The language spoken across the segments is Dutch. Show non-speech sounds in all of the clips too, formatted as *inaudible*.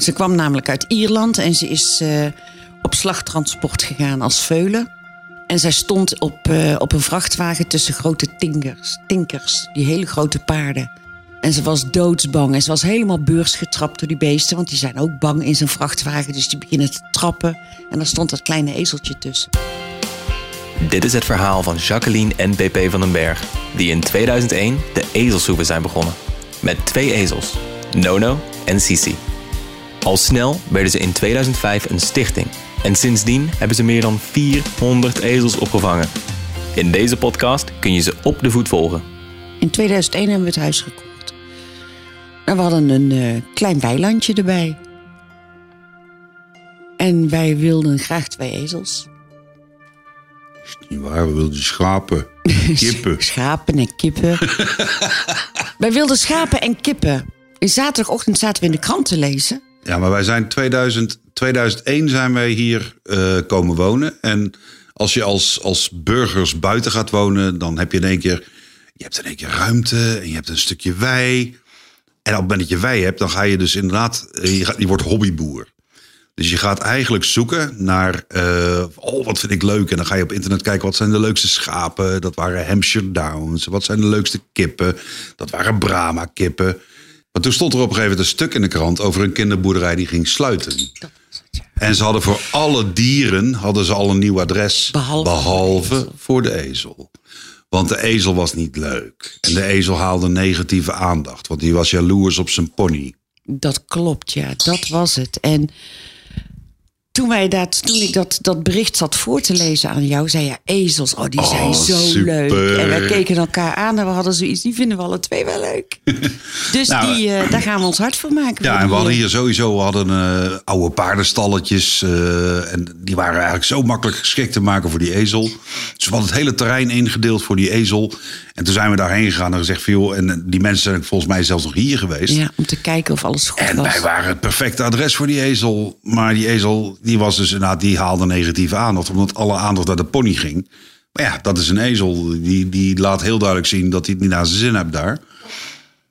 Ze kwam namelijk uit Ierland en ze is eh, op slagtransport gegaan als veulen. En zij stond op, eh, op een vrachtwagen tussen grote tinkers, tinkers, die hele grote paarden. En ze was doodsbang en ze was helemaal beursgetrapt door die beesten, want die zijn ook bang in zijn vrachtwagen. Dus die beginnen te trappen en daar stond dat kleine ezeltje tussen. Dit is het verhaal van Jacqueline en PP van den Berg, die in 2001 de ezelshoeven zijn begonnen. Met twee ezels, Nono en Sisi. Al snel werden ze in 2005 een stichting en sindsdien hebben ze meer dan 400 ezels opgevangen. In deze podcast kun je ze op de voet volgen. In 2001 hebben we het huis gekocht. En we hadden een eh, klein weilandje erbij. En wij wilden graag twee ezels. is niet waar, we wilden schapen, *laughs* kippen. Schapen en kippen. *laughs* wij wilden schapen en kippen. In zaterdagochtend zaten we in de krant te lezen. Ja, maar wij zijn 2000, 2001 zijn wij hier eh, komen wonen. En als je als, als burgers buiten gaat wonen, dan heb je in één keer... Je hebt in één keer ruimte en je hebt een stukje wei. En op het moment dat je wei hebt, dan ga je dus inderdaad... eh, Je, wordt hobbyboer. Dus je gaat eigenlijk zoeken naar, eh, oh wat vind ik leuk. En dan ga je op internet kijken, wat zijn de leukste schapen? Dat waren Hampshire Downs. Wat zijn de leukste kippen? Dat waren Brahma kippen. Maar toen stond er op een gegeven moment een stuk in de krant over een kinderboerderij die ging sluiten. En ze hadden voor alle dieren hadden ze al een nieuw adres. Behalve behalve voor de ezel. Want de ezel was niet leuk. En de ezel haalde negatieve aandacht. Want die was jaloers op zijn pony. Dat klopt, ja, dat was het. En toen, wij dat, toen ik dat, dat bericht zat voor te lezen aan jou, zei je: ezels, oh, die zijn Oh, zo super. leuk. En wij keken elkaar aan en we hadden zoiets, die vinden we alle twee wel leuk. *laughs* dus Nou, die, eh, daar gaan we ons hart voor maken. Ja, voor en we hadden eh, hier sowieso we hadden, eh, oude paardenstalletjes. en die waren eigenlijk zo makkelijk geschikt te maken voor die ezel. Dus we hadden het hele terrein ingedeeld voor die ezel. En toen zijn we daarheen gegaan en gezegd van joh, en die mensen zijn volgens mij zelfs nog hier geweest. Ja, om te kijken of alles goed En was. wij waren het perfecte adres voor die ezel. Maar die ezel, die was dus inderdaad, die haalde negatieve aandacht. Omdat alle aandacht naar de pony ging. Maar ja, dat is een ezel. Die, die laat heel duidelijk zien dat hij het niet naar zijn zin hebt daar.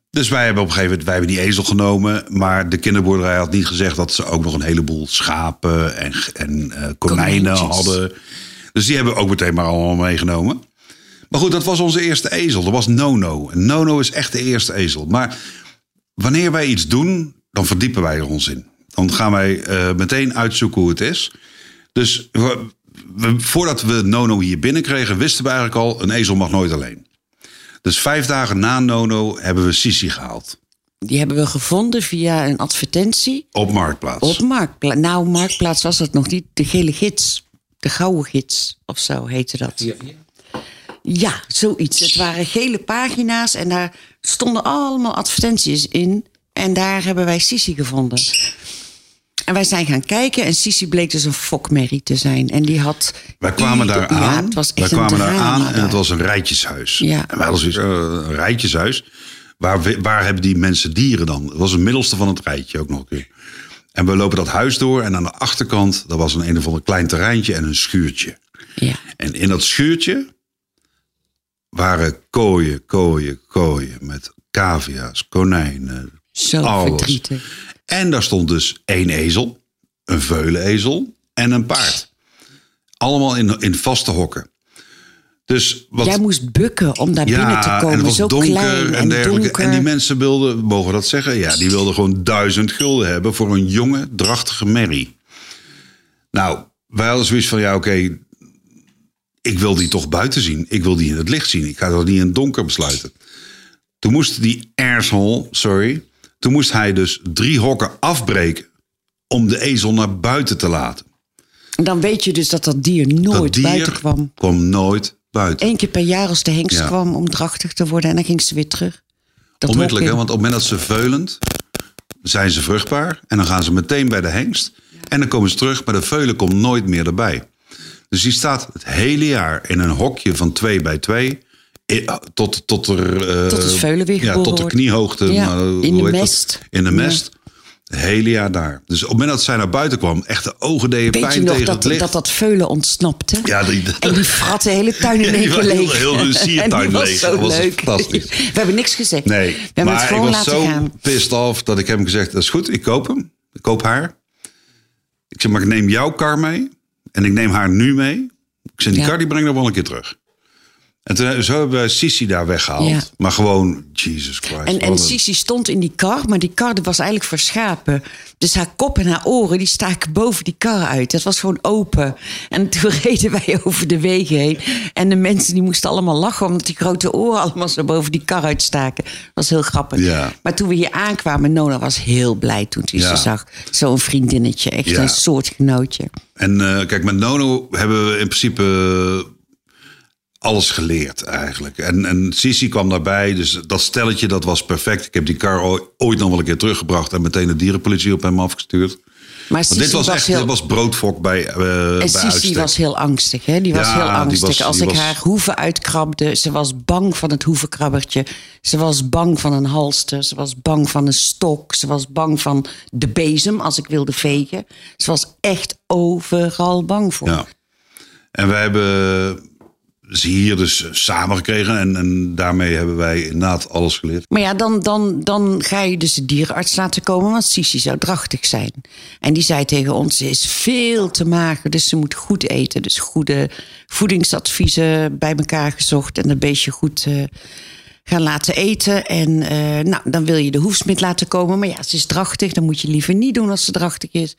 Dus wij hebben op een gegeven moment wij hebben die ezel genomen. Maar de kinderboerderij had niet gezegd dat ze ook nog een heleboel schapen en, en eh, konijnen Konijntjes. hadden. Dus die hebben we ook meteen maar allemaal meegenomen. Maar goed, dat was onze eerste ezel. Dat was Nono. En Nono is echt de eerste ezel. Maar wanneer wij iets doen, dan verdiepen wij er ons in. Dan gaan wij eh, meteen uitzoeken hoe het is. Dus we- we- voordat we Nono hier binnenkregen, wisten we eigenlijk al... een ezel mag nooit alleen. Dus vijf dagen na Nono hebben we Sisi gehaald. Die hebben we gevonden via een advertentie Op Marktplaats. op Marktplaats. Nou, Marktplaats was dat nog niet. De gele gids. De gouden gids of zo heette dat. Ja, zoiets. Het waren gele pagina's en daar stonden allemaal advertenties in. En daar hebben wij Sisi gevonden. En wij zijn gaan kijken en Sisi bleek dus een fokmerrie te zijn. En die had... Wij kwamen daar aan. Ja, het was wij echt een kwamen daar aan en het was een rijtjeshuis. Ja. En wij hadden zoiets, eh, een rijtjeshuis. Waar, waar hebben die mensen dieren dan? Het was het middelste van het rijtje ook nog een keer. En we lopen dat huis door en aan de achterkant... dat was een een of ander klein terreintje en een schuurtje. Ja. En in dat schuurtje waren kooien, kooien, kooien... met cavia's, konijnen, Zo alles. verdrietig. En daar stond dus één ezel, een veulenezel en een paard. Allemaal in, in vaste hokken. Dus wat, Jij moest bukken om daar binnen te komen. en het was Zo donker klein en dergelijke. donker. En die mensen wilden, mogen dat zeggen? Ja, die wilden gewoon duizend gulden hebben voor een jonge, drachtige merrie. Nou, wij hadden zoiets van, ja oké, ik wil die toch buiten zien. Ik wil die in het licht zien. Ik ga dat niet in het donker besluiten. Toen moest die asshole, sorry, toen moest hij dus drie hokken afbreken om de ezel naar buiten te laten. En dan weet je dus dat dat dier nooit dat dier buiten kwam. kwam nooit buiten. Eén keer per jaar als de hengst Ja. kwam om drachtig te worden. En dan ging ze weer terug. Dat Onmiddellijk, hè? want op het moment dat ze veulend zijn ze vruchtbaar. En dan gaan ze meteen bij de hengst. En dan komen ze terug, maar de veulen komt nooit meer erbij. Dus die staat het hele jaar in een hokje van twee bij twee. i- Tot, tot, er, eh, Tot het veulen weer Ja, tot de kniehoogte. Ja, hoe in de mest. In de Ja. mest. Het hele jaar daar. Dus op het moment dat zij naar buiten kwam, echt de ogen deden Weet je pijn nog tegen dat, het licht. dat dat veulen ontsnapte? Ja, die, En die frat de hele tuin *laughs* in één keer heel- leeg. heel hun *laughs* siertuin leeg. zo Dat was leuk. fantastisch. *laughs* We hebben niks gezegd. Nee, We maar het ik was zo gaan. pissed off dat ik heb hem gezegd: dat is goed, ik koop hem. Ik koop haar. Ik zeg, maar ik neem jouw kar mee. En ik neem haar nu mee. Ik zeg, die Ja. kar die breng ik nog wel een keer terug. En toen, zo hebben we Sissi daar weggehaald. Ja. Maar gewoon, Jesus Christ. En, en Sisi stond in die kar, maar die kar was eigenlijk verschapen. Dus haar kop en haar oren die staken boven die kar uit. Dat was gewoon open. En toen *laughs* reden wij over de wegen heen. En de mensen die moesten allemaal lachen... omdat die grote oren allemaal zo boven die kar uitstaken. Dat was heel grappig. Ja. Maar toen we hier aankwamen, Nona was heel blij toen hij Ja. ze zag. Zo'n vriendinnetje, echt een soortgenootje. En eh, kijk, met Nono hebben we in principe alles geleerd eigenlijk. En, en Sisi kwam daarbij, dus dat stelletje dat was perfect. Ik heb die kar ooit, nog wel een keer teruggebracht... en meteen de dierenpolitie op hem afgestuurd. Maar dit was echt heel... dit was broodfok bij, bij En Sisi uitstek. was heel angstig, hè? Die was Ja, heel angstig. was- Als ik was- haar hoeven uitkrabde, ze was bang van het hoevenkrabbertje. Ze was bang van een halster. Ze was bang van een stok. Ze was bang van de bezem als ik wilde vegen. Ze was echt overal bang voor. Ja. En wij hebben ze hier dus samen gekregen. En, en daarmee hebben wij inderdaad alles geleerd. Maar ja, dan, dan, dan ga je dus de dierenarts laten komen, want Sisi zou drachtig zijn. En die zei tegen ons, ze is veel te mager, dus ze moet goed eten. Dus goede voedingsadviezen bij elkaar gezocht en dat beestje goed eh, gaan laten eten. En eh, nou, dan wil je de hoefsmid laten komen. Maar ja, ze is drachtig, dan moet je liever niet doen als ze drachtig is.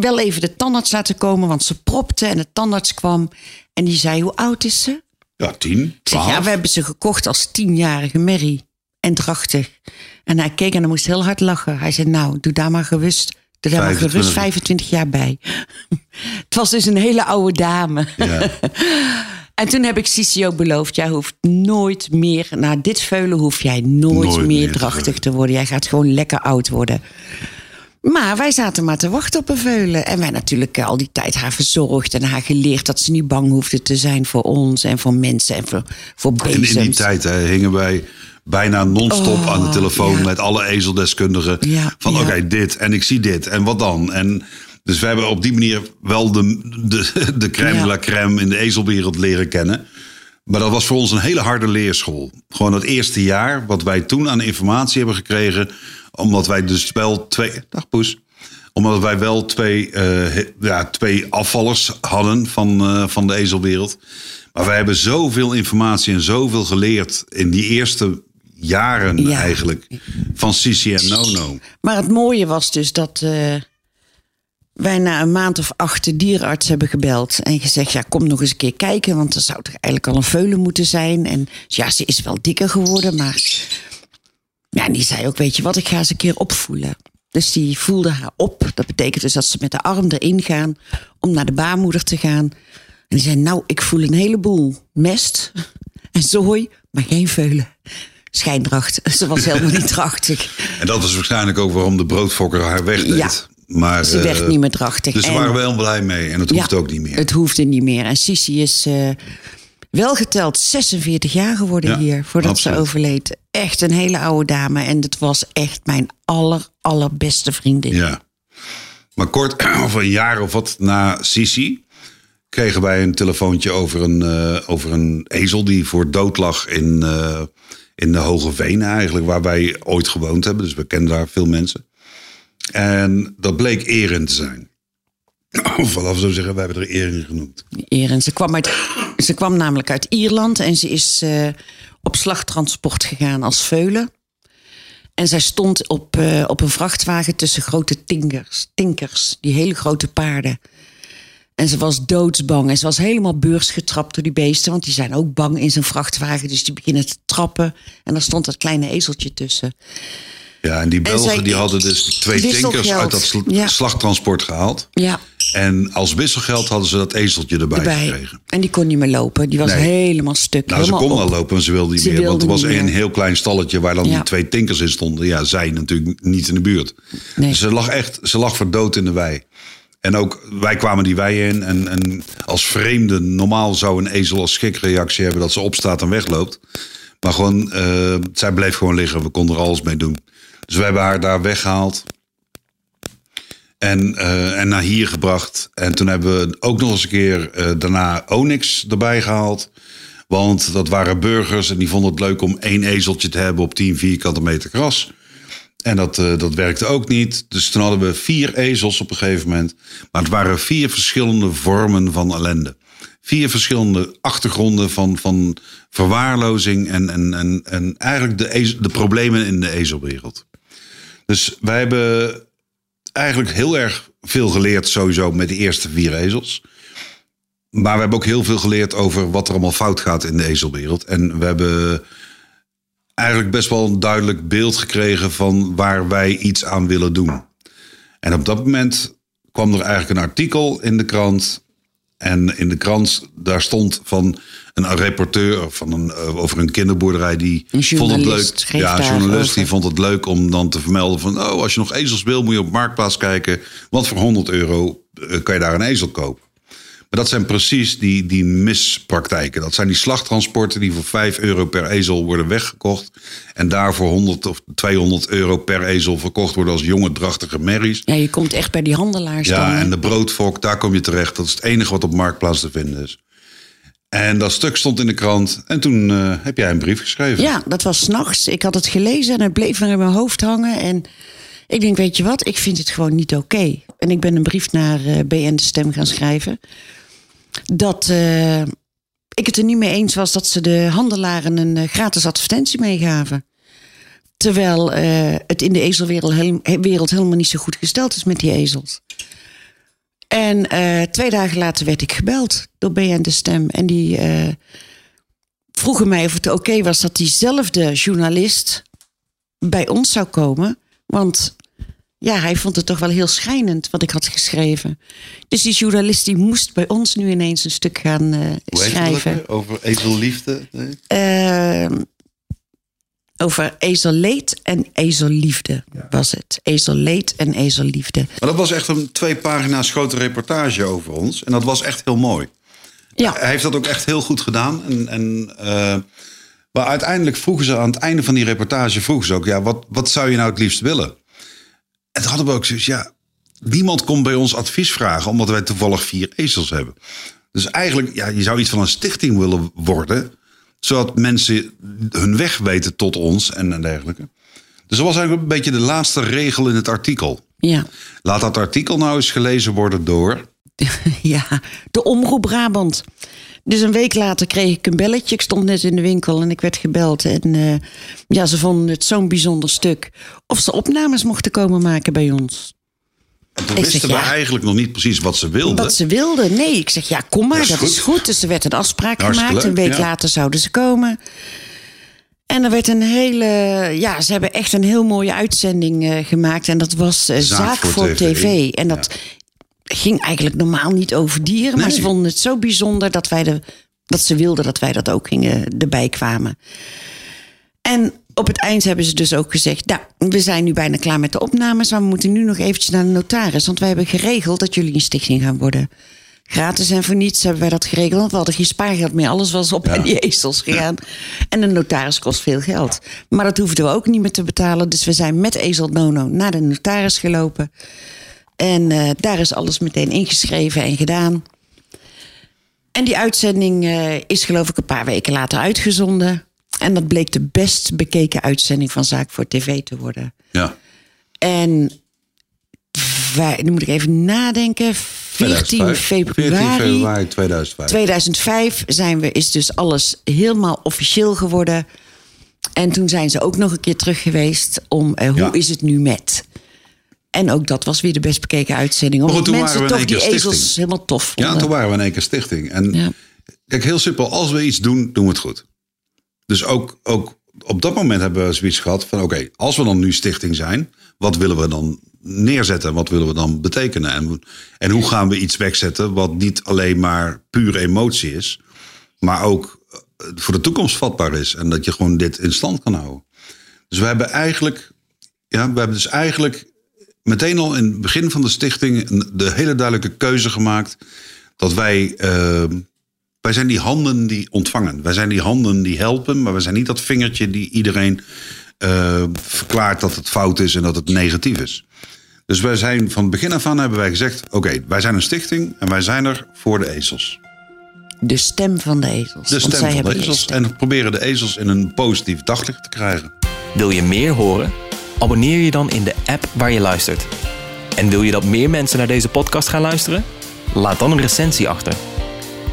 Wel even de tandarts laten komen, want ze propte en de tandarts kwam. En die zei, hoe oud is ze? Ja, tien, zeg, ja, we hebben ze gekocht als tienjarige merrie. En drachtig. En hij keek en hij moest heel hard lachen. Hij zei, nou, doe daar maar gerust. Doe daar maar 25. gerust 25 jaar bij. *laughs* Het was dus een hele oude dame. Ja. *laughs* En toen heb ik Sisi ook beloofd, jij hoeft nooit meer, na dit veulen hoef jij nooit, Nooit meer drachtig te worden. Jij gaat gewoon lekker oud worden. Maar wij zaten maar te wachten op een veulen. En wij natuurlijk eh, al die tijd haar verzorgd en haar geleerd dat ze niet bang hoefde te zijn voor ons en voor mensen en voor, voor En in die tijd hè, hingen wij bijna non-stop Oh, aan de telefoon ja. met alle ezeldeskundigen. Ja, van ja. oké, dit en ik zie dit en wat dan? En dus we hebben op die manier wel de, de, de crème de la crème in de ezelwereld leren kennen. Maar dat was voor ons een hele harde leerschool. Gewoon het eerste jaar, wat wij toen aan informatie hebben gekregen. Omdat wij dus wel twee. Dag Poes. Omdat wij wel twee, eh, ja, twee afvallers hadden van, eh, van de ezelwereld. Maar wij hebben zoveel informatie en zoveel geleerd in die eerste jaren Ja. eigenlijk. Van Sisi en Nono. Maar het mooie was dus dat eh, wij na een maand of acht de dierenarts hebben gebeld. En gezegd, ja, kom nog eens een keer kijken. Want er zou toch eigenlijk al een veulen moeten zijn. En ja, ze is wel dikker geworden, maar... Ja, en die zei ook, weet je wat, ik ga ze een keer opvoelen. Dus die voelde haar op. Dat betekent dus dat ze met de arm erin gaan om naar de baarmoeder te gaan. En die zei, nou, ik voel een heleboel mest en zooi, maar geen veulen. Schijndracht. Ze was helemaal niet drachtig. En dat was waarschijnlijk ook waarom de broodfokker haar wegdeed. Ja. Maar, Ze eh, werd niet meer drachtig. Dus En- waren wel blij mee. En het hoeft Ja, ook niet meer. Het hoefde niet meer. En Sisi is eh, wel geteld 46 jaar geworden Ja, hier voordat absoluut. ze overleed. Echt een hele oude dame. En het was echt mijn aller, allerbeste vriendin. Ja. Maar kort, *clears throat* of een jaar of wat na Sisi, kregen wij een telefoontje over een, eh, over een ezel die voor dood lag in, eh, in de Hoge Venen eigenlijk, waar wij ooit gewoond hebben. Dus we kennen daar veel mensen. En dat bleek Erin te zijn. *laughs* Of wat zo zeggen, we hebben er Erin genoemd. Erin. Ze kwam, ze kwam namelijk uit Ierland en ze is eh, op slagtransport gegaan als veulen. En zij stond op, eh, op een vrachtwagen tussen grote tinkers, tinkers, die hele grote paarden. En ze was doodsbang. En ze was helemaal beursgetrapt door die beesten. Want die zijn ook bang in zijn vrachtwagen. Dus die beginnen te trappen. En daar stond dat kleine ezeltje tussen. Ja, en die Belgen die hadden dus twee tinkers uit dat sl- Ja. slagtransport gehaald. Ja, En als wisselgeld hadden ze dat ezeltje erbij, erbij. gekregen. En die kon niet meer lopen. Die was Nee. helemaal stuk. Nou, ze kon wel op. lopen, maar ze wilde niet Ze meer. Want er was een heel klein stalletje waar dan Ja. die twee tinkers in stonden. Ja, zij natuurlijk niet in de buurt. Nee. Dus ze lag echt, ze lag voor dood in de wei. En ook, wij kwamen die wei in. En, en als vreemde, normaal zou een ezel als schrikreactie hebben dat ze opstaat en wegloopt. Maar gewoon, eh, zij bleef gewoon liggen. We konden er alles mee doen. Dus we hebben haar daar weggehaald. En, eh, en naar hier gebracht. En toen hebben we ook nog eens een keer eh, daarna Onyx erbij gehaald. Want dat waren burgers en die vonden het leuk om één ezeltje te hebben op 10 vierkante meter gras. En dat, eh, dat werkte ook niet. Dus toen hadden we vier ezels op een gegeven moment. Maar het waren vier verschillende vormen van ellende. Vier verschillende achtergronden van, van verwaarlozing en, en, en, en eigenlijk de, de problemen in de ezelwereld. Dus wij hebben eigenlijk heel erg veel geleerd sowieso met de eerste vier ezels. Maar we hebben ook heel veel geleerd over wat er allemaal fout gaat in de ezelwereld. En we hebben eigenlijk best wel een duidelijk beeld gekregen van waar wij iets aan willen doen. En op dat moment kwam er eigenlijk een artikel in de krant. En in de krant, daar stond van een reporteur van een, eh, over een kinderboerderij. Die Een vond het journalist leuk. Ja, een journalist die vond het leuk om dan te vermelden van... oh, als je nog ezels wil, moet je op Marktplaats kijken. Want voor 100 euro eh, kan je daar een ezel kopen. Maar dat zijn precies die, die mispraktijken. Dat zijn die slagtransporten die voor 5 euro per ezel worden weggekocht. En daarvoor 100 of 200 euro per ezel verkocht worden als jonge drachtige merries. Ja, je komt echt bij die handelaars. Ja, en de broodfok, daar kom je terecht. Dat is het enige wat op Marktplaats te vinden is. En dat stuk stond in de krant. En toen eh, heb jij een brief geschreven. Ja, dat was s'nachts. Ik had het gelezen en het bleef nog in mijn hoofd hangen. En ik denk, weet je wat, ik vind het gewoon niet oké. En ik ben een brief naar eh, BN De Stem gaan schrijven. Dat eh, ik het er niet mee eens was dat ze de handelaren een gratis advertentie meegaven. Terwijl het in de ezelwereld wereld helemaal niet zo goed gesteld is met die ezels. En eh, twee dagen later werd ik gebeld door BN De Stem. En die eh, vroegen mij of het oké was dat diezelfde journalist bij ons zou komen. Want ja, hij vond het toch wel heel schijnend wat ik had geschreven. Dus die journalist die moest bij ons nu ineens een stuk gaan eh, schrijven. Over ezelliefde? Nee? Over ezelleed en ezelliefde was het. Ezelleed en ezelliefde. Maar dat was echt een twee pagina's grote reportage over ons. En dat was echt heel mooi. Ja, Hij heeft dat ook echt heel goed gedaan. En, en, eh, maar uiteindelijk vroegen ze aan het einde van die reportage... vroegen ze ook, ja, wat, wat zou je nou het liefst willen? En toen hadden we ook zoiets, ja... niemand komt bij ons advies vragen... omdat wij toevallig vier ezels hebben. Dus eigenlijk, ja, je zou iets van een stichting willen worden... zodat mensen hun weg weten tot ons en, en dergelijke. Dus dat was eigenlijk een beetje de laatste regel in het artikel. ja. Laat dat artikel nou eens gelezen worden door... *laughs* Ja, de Omroep Brabant. Dus een week later kreeg ik een belletje. Ik stond net in de winkel en ik werd gebeld. En eh, ja, ze vonden het zo'n bijzonder stuk. Of ze opnames mochten komen maken bij ons. En toen Ik wisten zeg, we ja. eigenlijk nog niet precies wat ze wilden. Wat ze wilden. Nee, ik zeg ja, kom maar, Dat dat is is, goed. Dus er werd een afspraak Hartstikke gemaakt. Een week ja. later zouden ze komen. En er werd een hele. Ja, ze hebben echt een heel mooie uitzending eh, gemaakt. En dat was eh, Zaak, voor, TV. En dat ging eigenlijk normaal niet over dieren. Maar ze vonden het zo bijzonder dat, wij de, dat ze wilden dat wij dat ook gingen, erbij kwamen. En op het eind hebben ze dus ook gezegd... nou, we zijn nu bijna klaar met de opnames... maar we moeten nu nog eventjes naar de notaris. Want wij hebben geregeld dat jullie een stichting gaan worden. Gratis en voor niets hebben wij dat geregeld. Want we hadden geen spaargeld meer. Alles was op in die ezels gegaan. En de notaris kost veel geld. Maar dat hoefden we ook niet meer te betalen. Dus we zijn met Ezel Nono naar de notaris gelopen. En eh, daar is alles meteen ingeschreven en gedaan. En die uitzending eh, is geloof ik een paar weken later uitgezonden. En dat bleek de best bekeken uitzending van Zaak voor TV te worden. Ja. En wij, nu moet ik even nadenken. 14 2005. februari, 14 februari 2005. 2005 zijn we, is dus alles helemaal officieel geworden. En toen zijn ze ook nog een keer terug geweest om eh, hoe Ja. is het nu met. En ook dat was weer de best bekeken uitzending. Omdat toen mensen waren we in toch die keer ezels stichting. helemaal tof Ja, vonden. toen waren we in één keer stichting. En Ja. kijk, heel simpel. Als we iets doen, doen we het goed. Dus ook, ook op dat moment hebben we zoiets gehad van... oké, als we dan nu stichting zijn... wat willen we dan neerzetten? Wat willen we dan betekenen? En, en hoe gaan we iets wegzetten... wat niet alleen maar pure emotie is... maar ook eh, voor de toekomst vatbaar is. En dat je gewoon dit in stand kan houden. Dus we hebben eigenlijk... Ja, we hebben dus eigenlijk meteen al in het begin van de stichting... de hele duidelijke keuze gemaakt... dat wij... eh, wij zijn die handen die ontvangen. Wij zijn die handen die helpen, maar we zijn niet dat vingertje die iedereen eh, verklaart dat het fout is en dat het negatief is. Dus wij zijn van het begin af aan hebben wij gezegd: oké, wij zijn een stichting en wij zijn er voor de ezels. De stem van de ezels. De Want stem zij van de ezels. En proberen de ezels in een positief daglicht te krijgen. Wil je meer horen? Abonneer je dan in de app waar je luistert. En wil je dat meer mensen naar deze podcast gaan luisteren? Laat dan een recensie achter.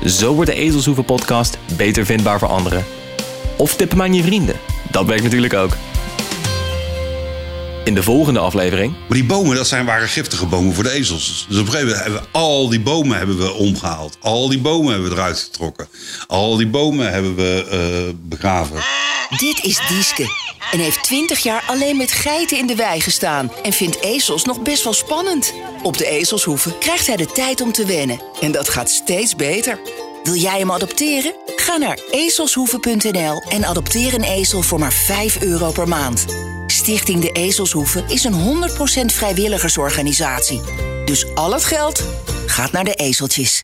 Zo wordt de Ezelshoeven podcast beter vindbaar voor anderen. Of tip hem aan je vrienden. Dat werkt natuurlijk ook. In de volgende aflevering Maar die bomen, dat zijn, waren giftige bomen voor de ezels. Dus op een gegeven moment hebben we al die bomen hebben we omgehaald. Al die bomen hebben we eruit getrokken. Al die bomen hebben we eh, begraven. Dit is Dieske en heeft 20 jaar alleen met geiten in de wei gestaan en vindt ezels nog best wel spannend. Op de ezelshoeven krijgt hij de tijd om te wennen en dat gaat steeds beter. Wil jij hem adopteren? Ga naar ezelshoeven.nl en adopteer een ezel voor maar 5 euro per maand. Stichting De Ezelshoeven is een 100% vrijwilligersorganisatie. Dus al het geld gaat naar de ezeltjes.